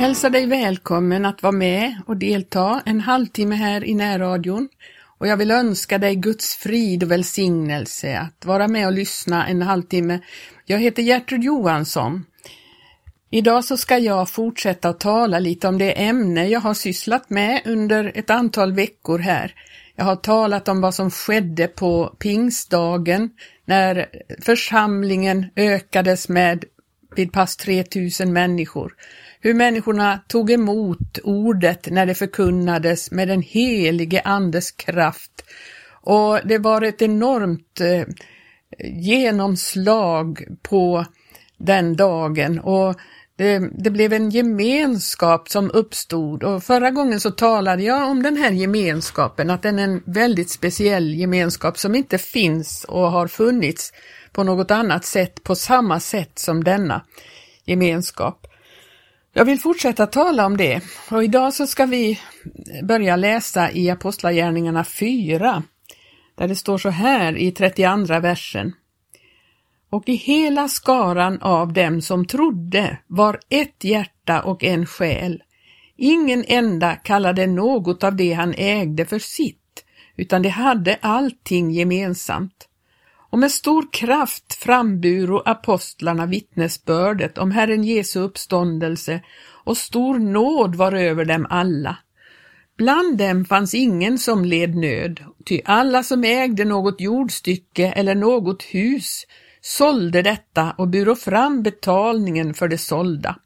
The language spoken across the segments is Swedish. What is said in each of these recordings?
hälsar dig välkommen att vara med och delta en halvtimme här i närradion och jag vill önska dig Guds frid och välsignelse att vara med och lyssna en halvtimme. Jag heter Gertrud Johansson. Idag så ska jag fortsätta att tala lite om det ämne jag har sysslat med under ett antal veckor här. Jag har talat om vad som skedde på pingstdagen när församlingen ökades med vid pass 3000 människor hur människorna tog emot ordet när det förkunnades med den helige Andes kraft. Och det var ett enormt eh, genomslag på den dagen och det, det, blev en gemenskap som uppstod och förra gången så talade jag om den här gemenskapen, att den är en väldigt speciell gemenskap som inte finns och har funnits på något annat sätt på samma sätt som denna gemenskap. Jag vill fortsätta tala om det och idag så ska vi börja läsa i Apostlagärningarna 4 där det står så här i 32 versen. Och i hela skaran av dem som trodde var ett hjärta och en själ. Ingen enda kallade något av det han ägde för sitt, utan de hade allting gemensamt och med stor kraft framburo apostlarna vittnesbördet om Herren Jesu uppståndelse och stor nåd var över dem alla. Bland dem fanns ingen som led nöd, ty alla som ägde något jordstycke eller något hus sålde detta och buro fram betalningen för det sålda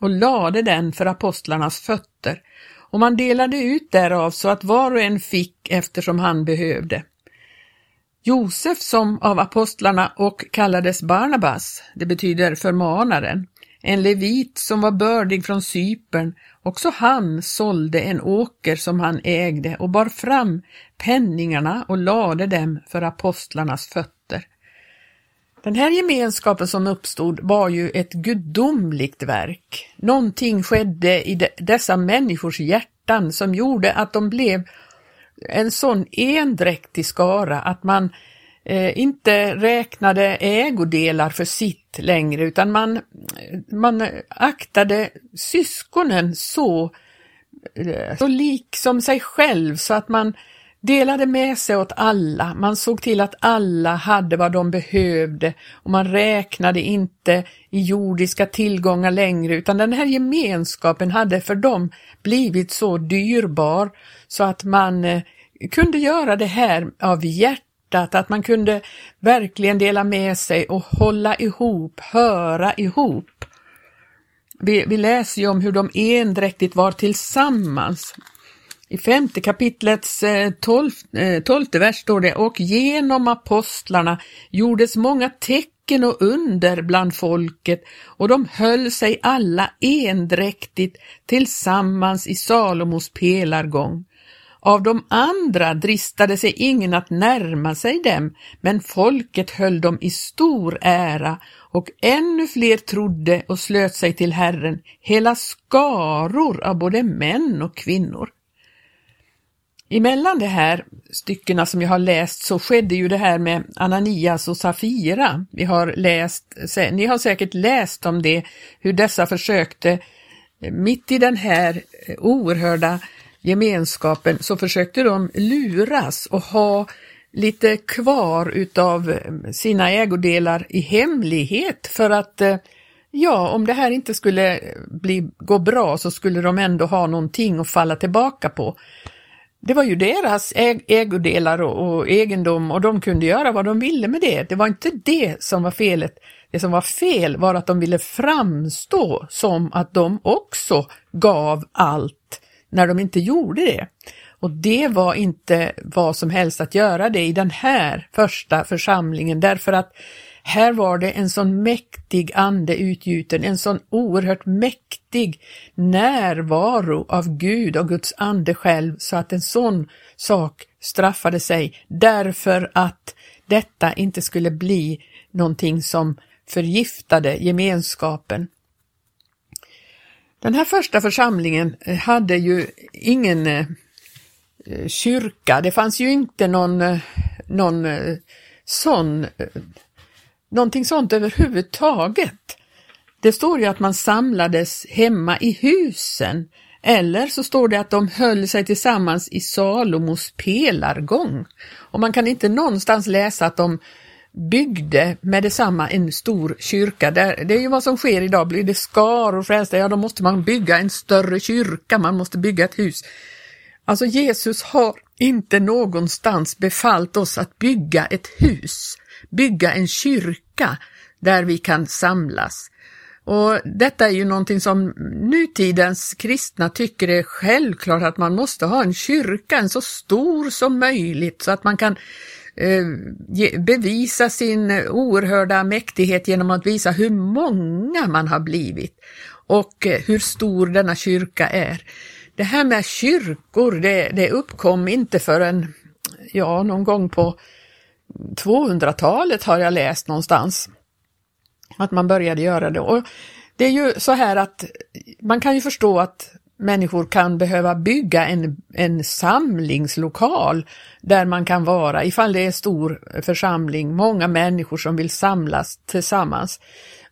och lade den för apostlarnas fötter och man delade ut därav så att var och en fick eftersom han behövde. Josef som av apostlarna och kallades Barnabas, det betyder förmanaren, en levit som var bördig från Cypern, också han sålde en åker som han ägde och bar fram penningarna och lade dem för apostlarnas fötter. Den här gemenskapen som uppstod var ju ett gudomligt verk. Någonting skedde i dessa människors hjärtan som gjorde att de blev en sån endräktig skara att man eh, inte räknade ägodelar för sitt längre utan man, man aktade syskonen så, eh, så lik som sig själv så att man delade med sig åt alla. Man såg till att alla hade vad de behövde och man räknade inte i jordiska tillgångar längre utan den här gemenskapen hade för dem blivit så dyrbar så att man eh, kunde göra det här av hjärtat, att man kunde verkligen dela med sig och hålla ihop, höra ihop. Vi, vi läser ju om hur de endräktigt var tillsammans. I femte kapitlets eh, eh, tolfte vers står det, och genom apostlarna gjordes många tecken och under bland folket och de höll sig alla endräktigt tillsammans i Salomos pelargång. Av de andra dristade sig ingen att närma sig dem, men folket höll dem i stor ära och ännu fler trodde och slöt sig till Herren, hela skaror av både män och kvinnor. Emellan de här styckena som jag har läst så skedde ju det här med Ananias och Safira. Vi har läst, ni har säkert läst om det, hur dessa försökte eh, mitt i den här eh, oerhörda gemenskapen så försökte de luras och ha lite kvar utav eh, sina ägodelar i hemlighet för att ja, om det här inte skulle bli, gå bra så skulle de ändå ha någonting att falla tillbaka på. Det var ju deras ägodelar och, och egendom och de kunde göra vad de ville med det. Det var inte det som var felet. Det som var fel var att de ville framstå som att de också gav allt när de inte gjorde det. Och det var inte vad som helst att göra det i den här första församlingen därför att här var det en sån mäktig ande utgjuten, en sån oerhört mäktig närvaro av Gud och Guds ande själv så att en sån sak straffade sig därför att detta inte skulle bli någonting som förgiftade gemenskapen. Den här första församlingen eh, hade ju ingen eh, eh, kyrka, det fanns ju inte någon, någon sån, någonting sånt överhuvudtaget. Det står ju att man samlades hemma i husen eller så står det att de höll sig tillsammans i Salomos pelargång. Och man kan inte någonstans läsa att de byggde med detsamma en stor kyrka. Det är ju vad som sker idag, blir det skaror frälsta, ja då måste man bygga en större kyrka, man måste bygga ett hus. Alltså Jesus har inte någonstans befallt oss att bygga ett hus, bygga en kyrka där vi kan samlas. Och detta är ju någonting som nutidens kristna tycker är självklart att man måste ha en kyrka, en så stor som möjligt så att man kan eh, bevisa sin oerhörda mäktighet genom att visa hur många man har blivit och eh, hur stor denna kyrka är. Det här med kyrkor, det, det uppkom inte förrän, ja, någon gång på 200-talet har jag läst någonstans. Att man började göra det. Och det är ju så här att man kan ju förstå att människor kan behöva bygga en, en samlingslokal där man kan vara, ifall det är stor församling, många människor som vill samlas tillsammans.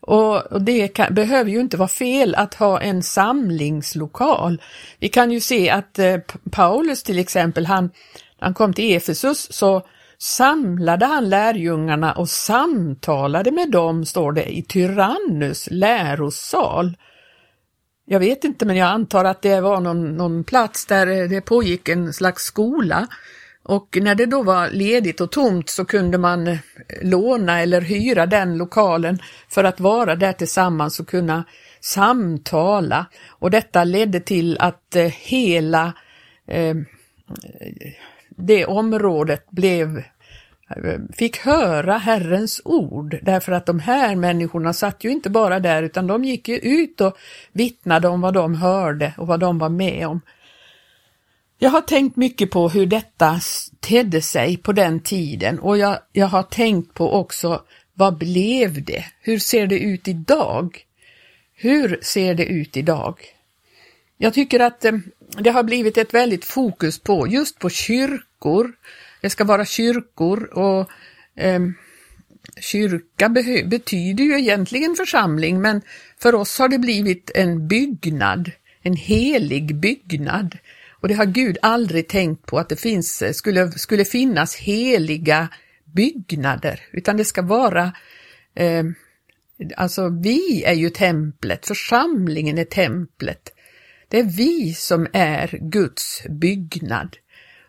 Och, och det kan, behöver ju inte vara fel att ha en samlingslokal. Vi kan ju se att eh, Paulus till exempel, han, han kom till Efesus så samlade han lärjungarna och samtalade med dem, står det, i Tyrannus lärosal. Jag vet inte, men jag antar att det var någon, någon plats där det pågick en slags skola. Och när det då var ledigt och tomt så kunde man låna eller hyra den lokalen för att vara där tillsammans och kunna samtala. Och detta ledde till att eh, hela eh, det området blev fick höra Herrens ord därför att de här människorna satt ju inte bara där utan de gick ju ut och vittnade om vad de hörde och vad de var med om. Jag har tänkt mycket på hur detta tedde sig på den tiden och jag, jag har tänkt på också vad blev det? Hur ser det ut idag? Hur ser det ut idag? Jag tycker att eh, det har blivit ett väldigt fokus på just på kyrkor. Det ska vara kyrkor och eh, kyrka betyder ju egentligen församling men för oss har det blivit en byggnad, en helig byggnad. Och det har Gud aldrig tänkt på att det finns, eh, skulle, skulle finnas heliga byggnader, utan det ska vara eh, Alltså vi är ju templet, församlingen är templet. Det är vi som är Guds byggnad.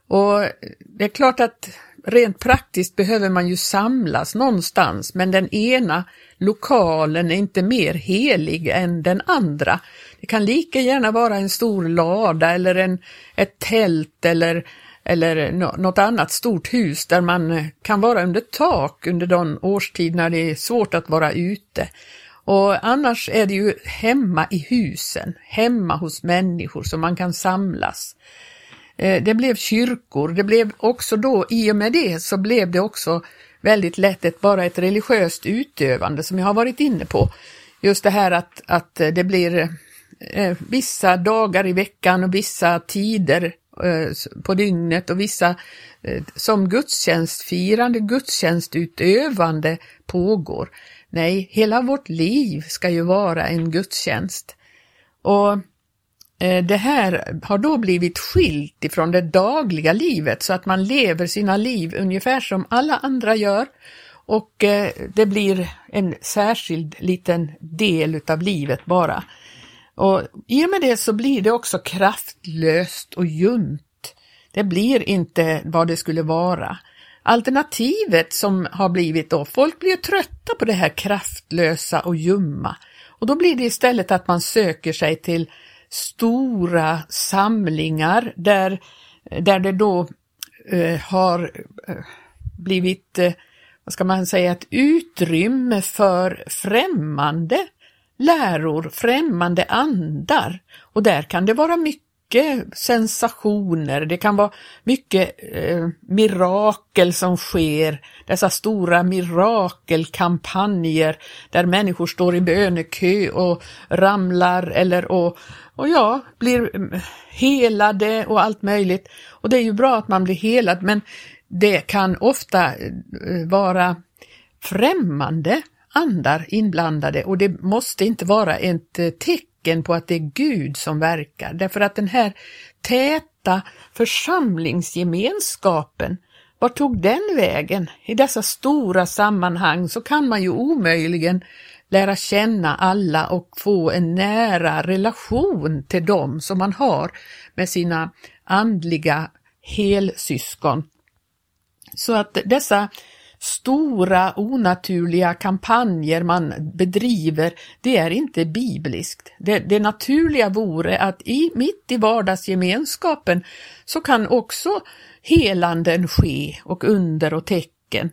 Och det är klart att rent praktiskt behöver man ju samlas någonstans, men den ena lokalen är inte mer helig än den andra. Det kan lika gärna vara en stor lada eller en, ett tält eller, eller något annat stort hus där man kan vara under tak under den årstid när det är svårt att vara ute. Och annars är det ju hemma i husen, hemma hos människor som man kan samlas. Eh, det blev kyrkor, det blev också då, i och med det så blev det också väldigt lätt ett, bara ett religiöst utövande som jag har varit inne på. Just det här att, att det blir eh, vissa dagar i veckan och vissa tider eh, på dygnet och vissa eh, som gudstjänstfirande, gudstjänstutövande pågår. Nej, hela vårt liv ska ju vara en gudstjänst. Och eh, det här har då blivit skilt ifrån det dagliga livet så att man lever sina liv ungefär som alla andra gör och eh, det blir en särskild liten del utav livet bara. Och I och med det så blir det också kraftlöst och ljumt. Det blir inte vad det skulle vara. Alternativet som har blivit då, folk blir trötta på det här kraftlösa och ljumma och då blir det istället att man söker sig till stora samlingar där, där det då eh, har eh, blivit, eh, vad ska man säga, ett utrymme för främmande läror, främmande andar. Och där kan det vara mycket mycket sensationer, det kan vara mycket eh, mirakel som sker, dessa stora mirakelkampanjer där människor står i bönekö och ramlar eller och, och ja, blir eh, helade och allt möjligt. Och det är ju bra att man blir helad men det kan ofta eh, vara främmande andar inblandade och det måste inte vara ett eh, tecken på att det är Gud som verkar, därför att den här täta församlingsgemenskapen, var tog den vägen? I dessa stora sammanhang så kan man ju omöjligen lära känna alla och få en nära relation till dem som man har med sina andliga helsyskon. Så att dessa stora onaturliga kampanjer man bedriver, det är inte bibliskt. Det, det naturliga vore att i, mitt i vardagsgemenskapen så kan också helanden ske och under och tecken.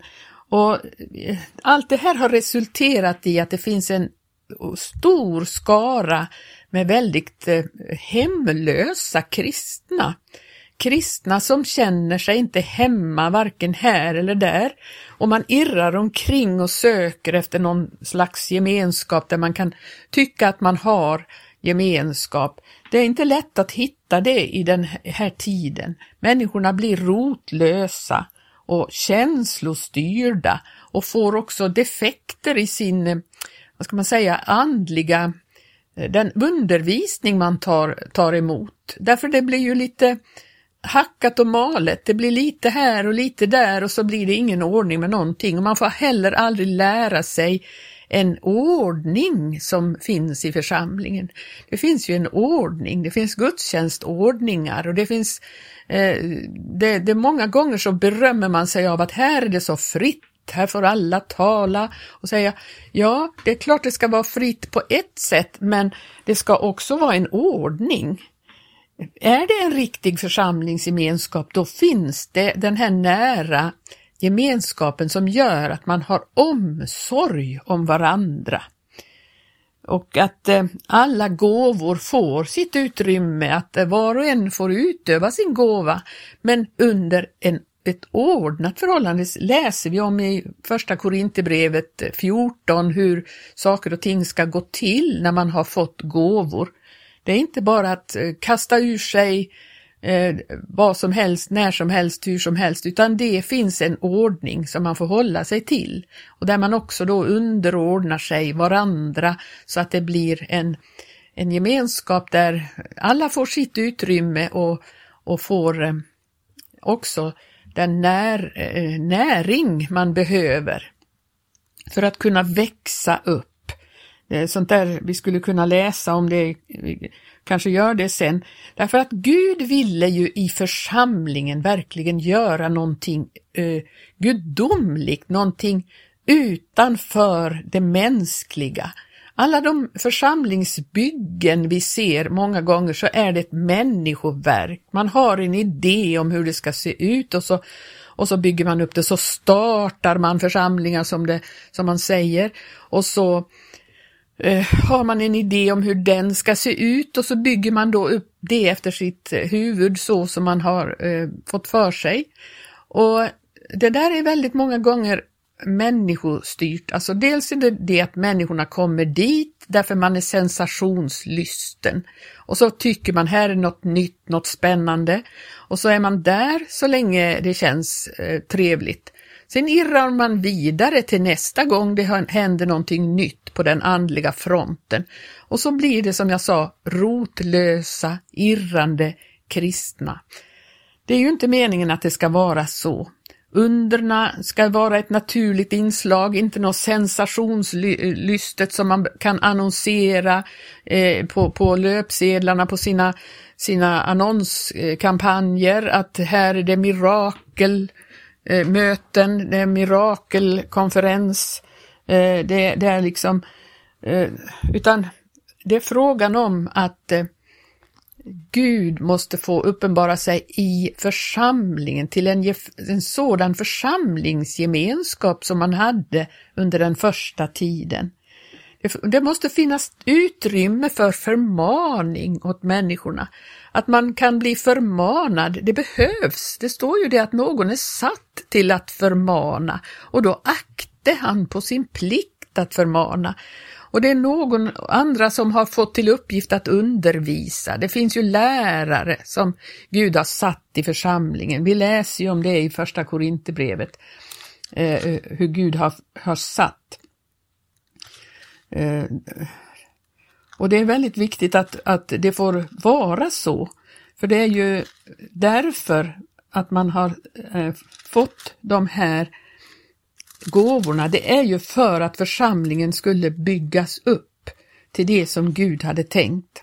Och eh, allt det här har resulterat i att det finns en stor skara med väldigt eh, hemlösa kristna kristna som känner sig inte hemma varken här eller där och man irrar omkring och söker efter någon slags gemenskap där man kan tycka att man har gemenskap. Det är inte lätt att hitta det i den här tiden. Människorna blir rotlösa och känslostyrda och får också defekter i sin, eh, vad ska man säga, andliga eh, den undervisning man tar, tar emot. Därför det blir ju lite hackat och malet. Det blir lite här och lite där och så blir det ingen ordning med någonting och man får heller aldrig lära sig en ordning som finns i församlingen. Det finns ju en ordning, det finns gudstjänstordningar och det finns eh, det, det många gånger så berömmer man sig av att här är det så fritt här får alla tala och säga ja, det är klart det ska vara fritt på ett sätt, men det ska också vara en ordning. Är det en riktig församlingsgemenskap, då finns det den här nära gemenskapen som gör att man har omsorg om varandra. Och att eh, alla gåvor får sitt utrymme, att eh, var och en får utöva sin gåva, men under en, ett ordnat förhållande läser vi om i första Korinthierbrevet eh, 14 hur saker och ting ska gå till när man har fått gåvor. Det är inte bara att eh, kasta ur sig eh, vad som helst, när som helst, hur som helst, utan det finns en ordning som man får hålla sig till. Och där man också då underordnar sig varandra så att det blir en, en gemenskap där alla får sitt utrymme och, och får eh, också den när, eh, näring man behöver för att kunna växa upp. Eh, sånt där vi skulle kunna läsa om det, kanske gör det sen. Därför att Gud ville ju i församlingen verkligen göra någonting eh, gudomligt, någonting utanför det mänskliga. Alla de församlingsbyggen vi ser många gånger så är det ett människoverk. Man har en idé om hur det ska se ut och så, och så bygger man upp det, så startar man församlingar som, det, som man säger och så Eh, har man en idé om hur den ska se ut och så bygger man då upp det efter sitt eh, huvud så som man har eh, fått för sig. Och det där är väldigt många gånger människostyrt. Alltså dels är det det att människorna kommer dit därför man är sensationslysten. Och så tycker man här är något nytt, något spännande. Och så är man där så länge det känns eh, trevligt. Sen irrar man vidare till nästa gång det händer någonting nytt på den andliga fronten och så blir det som jag sa rotlösa, irrande kristna. Det är ju inte meningen att det ska vara så. Underna ska vara ett naturligt inslag, inte något sensationslystet som man kan annonsera eh, på, på löpsedlarna på sina, sina annonskampanjer, att här är det mirakel, eh, möten, det är mirakelkonferens. Eh, det, det, är liksom, eh, utan det är frågan om att eh, Gud måste få uppenbara sig i församlingen till en, en sådan församlingsgemenskap som man hade under den första tiden. Det måste finnas utrymme för förmaning åt människorna. Att man kan bli förmanad, det behövs. Det står ju det att någon är satt till att förmana och då akte han på sin plikt att förmana. Och det är någon andra som har fått till uppgift att undervisa. Det finns ju lärare som Gud har satt i församlingen. Vi läser ju om det i första Korinthierbrevet, eh, hur Gud har, har satt Eh, Eh, och det är väldigt viktigt att, att det får vara så. För det är ju därför att man har eh, fått de här gåvorna. Det är ju för att församlingen skulle byggas upp till det som Gud hade tänkt.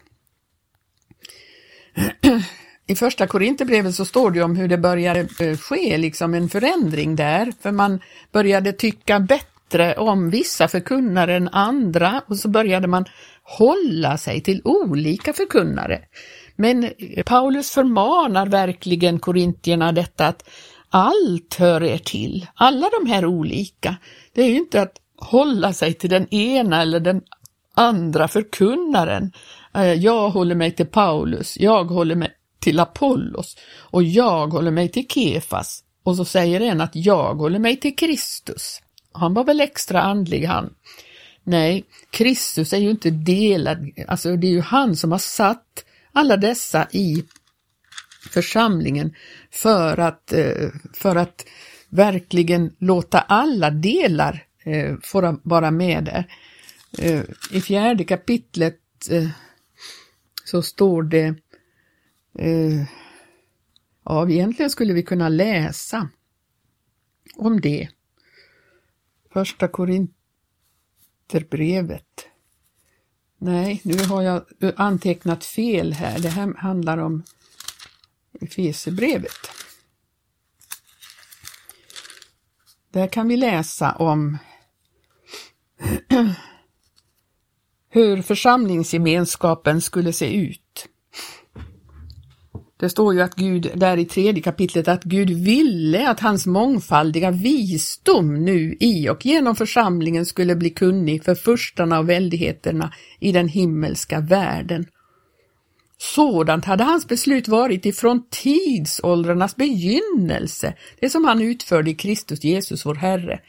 I första Korinthierbrevet så står det om hur det började eh, ske liksom en förändring där, för man började tycka bättre om vissa förkunnare än andra och så började man hålla sig till olika förkunnare. Men Paulus förmanar verkligen korintierna detta att allt hör er till, alla de här olika. Det är ju inte att hålla sig till den ena eller den andra förkunnaren. Eh, jag håller mig till Paulus, jag håller mig till Apollos och jag håller mig till Kefas. Och så säger en att jag håller mig till Kristus. Han var väl extra andlig han. Nej, Kristus är ju inte delad, alltså det är ju han som har satt alla dessa i församlingen för att, eh, för att verkligen låta alla delar eh, få vara med där. Eh, I fjärde kapitlet så står det, ja egentligen skulle vi kunna läsa om det. Första Korinterbrevet. Nej, nu har jag antecknat fel här. Det här handlar om Efesierbrevet. Där kan vi läsa om hur församlingsgemenskapen skulle se ut. Det står ju att Gud, där i tredje kapitlet, att Gud ville att hans mångfaldiga visdom nu i och genom församlingen skulle bli kunnig för förstarna och väldigheterna i den himmelska världen. Sådant hade hans beslut varit ifrån tidsåldrarnas begynnelse, det som han utförde i Kristus Jesus vår Herre.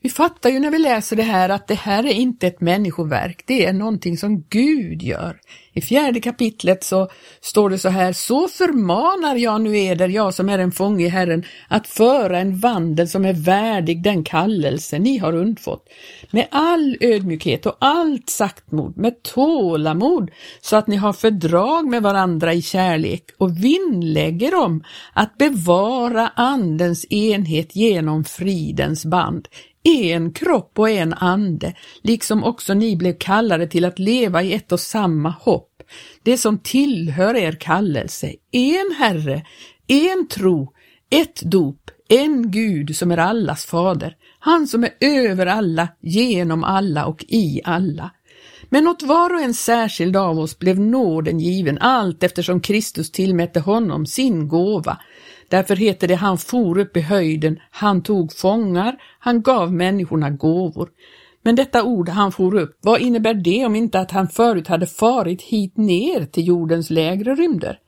Vi fattar ju när vi läser det här att det här är inte ett människoverk, det är någonting som Gud gör. I fjärde kapitlet så står det så här, så förmanar jag nu eder, jag som är en fånge i Herren, att föra en vandel som är värdig den kallelse ni har undfått, med all ödmjukhet och allt saktmod, med tålamod, så att ni har fördrag med varandra i kärlek och vinnlägger om att bevara Andens enhet genom fridens band. En kropp och en ande, liksom också ni blev kallade till att leva i ett och samma hopp, det som tillhör er kallelse, en Herre, en tro, ett dop, en Gud som är allas fader, han som är över alla, genom alla och i alla. Men åt var och en särskild av oss blev nåden given allt eftersom Kristus tillmätte honom sin gåva. Därför heter det han for upp i höjden, han tog fångar, han gav människorna gåvor. Men detta ord han for upp, vad innebär det om inte att han förut hade farit hit ner till jordens lägre rymder?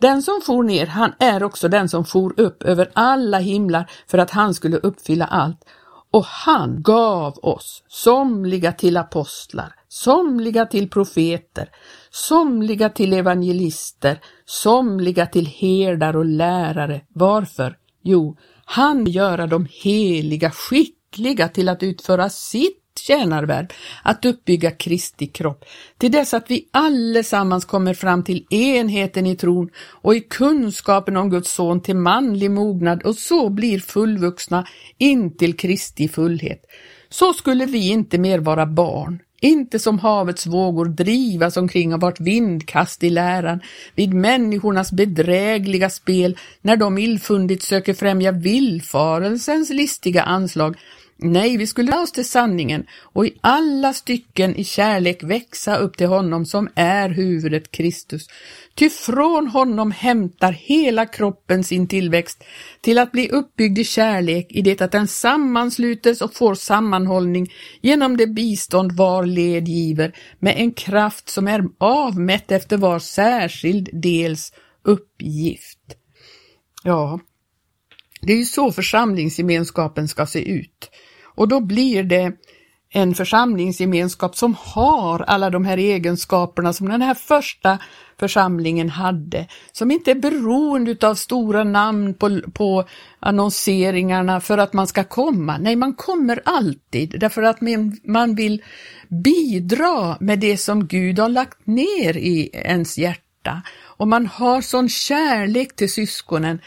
Den som for ner, han är också den som for upp över alla himlar för att han skulle uppfylla allt. Och han gav oss somliga till apostlar, somliga till profeter, somliga till evangelister, somliga till herdar och lärare. Varför? Jo, han göra de heliga skickliga till att utföra sitt tjänarvärv, att uppbygga Kristi kropp, till dess att vi allesammans kommer fram till enheten i tron och i kunskapen om Guds son till manlig mognad och så blir fullvuxna in till Kristi fullhet. Så skulle vi inte mer vara barn, inte som havets vågor drivas omkring av vart vindkast i läran, vid människornas bedrägliga spel, när de illfundigt söker främja villfarelsens listiga anslag, Nej, vi skulle oss till sanningen och i alla stycken i kärlek växa upp till honom som är huvudet Kristus. Ty från honom hämtar hela kroppen sin tillväxt till att bli uppbyggd i kärlek i det att den sammanslutes och får sammanhållning genom det bistånd var led giver med en kraft som är avmätt efter var särskild dels uppgift. Ja, det är ju så församlingsgemenskapen ska se ut. Och då blir det en församlingsgemenskap som har alla de här egenskaperna som den här första församlingen hade, som inte är beroende av stora namn på, på annonseringarna för att man ska komma. Nej, man kommer alltid därför att man vill bidra med det som Gud har lagt ner i ens hjärta. Och man har sån kärlek till syskonen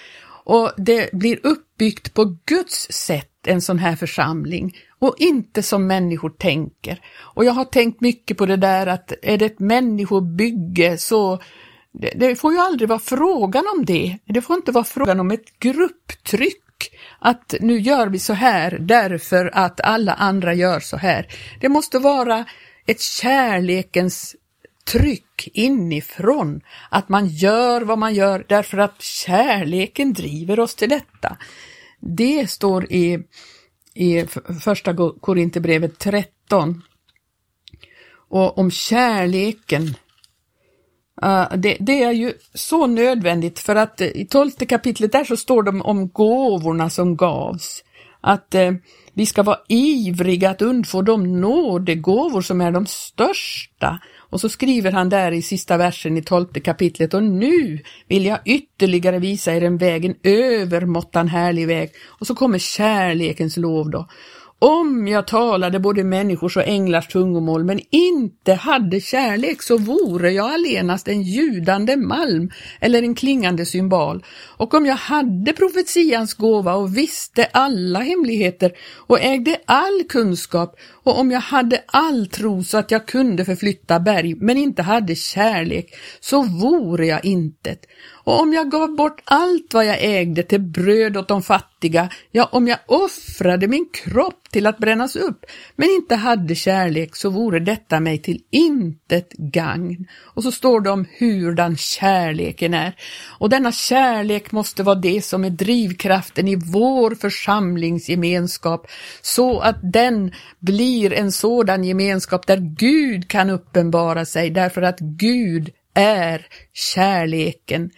och det blir uppbyggt på Guds sätt, en sån här församling och inte som människor tänker. Och jag har tänkt mycket på det där att är det ett människobygge så det, det får ju aldrig vara frågan om det. Det får inte vara frågan om ett grupptryck att nu gör vi så här därför att alla andra gör så här. Det måste vara ett kärlekens tryck inifrån, att man gör vad man gör därför att kärleken driver oss till detta. Det står i i första Korinthierbrevet 13. Och om kärleken. Uh, det, det, är ju så nödvändigt för att uh, i tolfte kapitlet där så står det om gåvorna som gavs. Att uh, vi ska vara ivriga att undfå de nådegåvor som är de största och så skriver han där i sista versen i tolfte kapitlet och nu vill jag ytterligare visa er en väg, en övermåttan härlig väg. Och så kommer kärlekens lov då. Om jag talade både människors och änglars tungomål men inte hade kärlek så vore jag allenast en ljudande malm eller en klingande symbol. Och om jag hade profetians gåva och visste alla hemligheter och ägde all kunskap och om jag hade all tro så att jag kunde förflytta berg men inte hade kärlek så vore jag intet. Och om jag gav bort allt vad jag ägde till bröd åt de fattiga, ja, om jag offrade min kropp till att brännas upp, men inte hade kärlek, så vore detta mig till intet gagn. Och så står det om hurdan kärleken är. Och denna kärlek måste vara det som är drivkraften i vår församlingsgemenskap, så att den blir blir en sådan gemenskap där Gud kan uppenbara sig, därför att Gud är kärleken.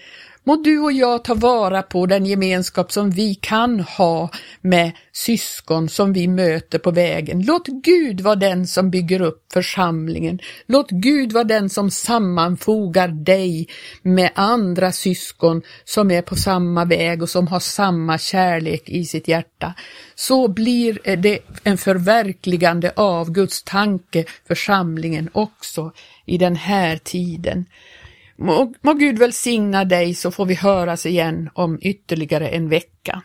Må du och jag ta vara på den gemenskap som vi kan ha med syskon som vi möter på vägen. Låt Gud vara den som bygger upp församlingen. Låt Gud vara den som sammanfogar dig med andra syskon som är på samma väg och som har samma kärlek i sitt hjärta. Så blir det en förverkligande av Guds tanke, församlingen också i den här tiden. Må, må Gud välsigna dig så får vi höras igen om ytterligare en vecka.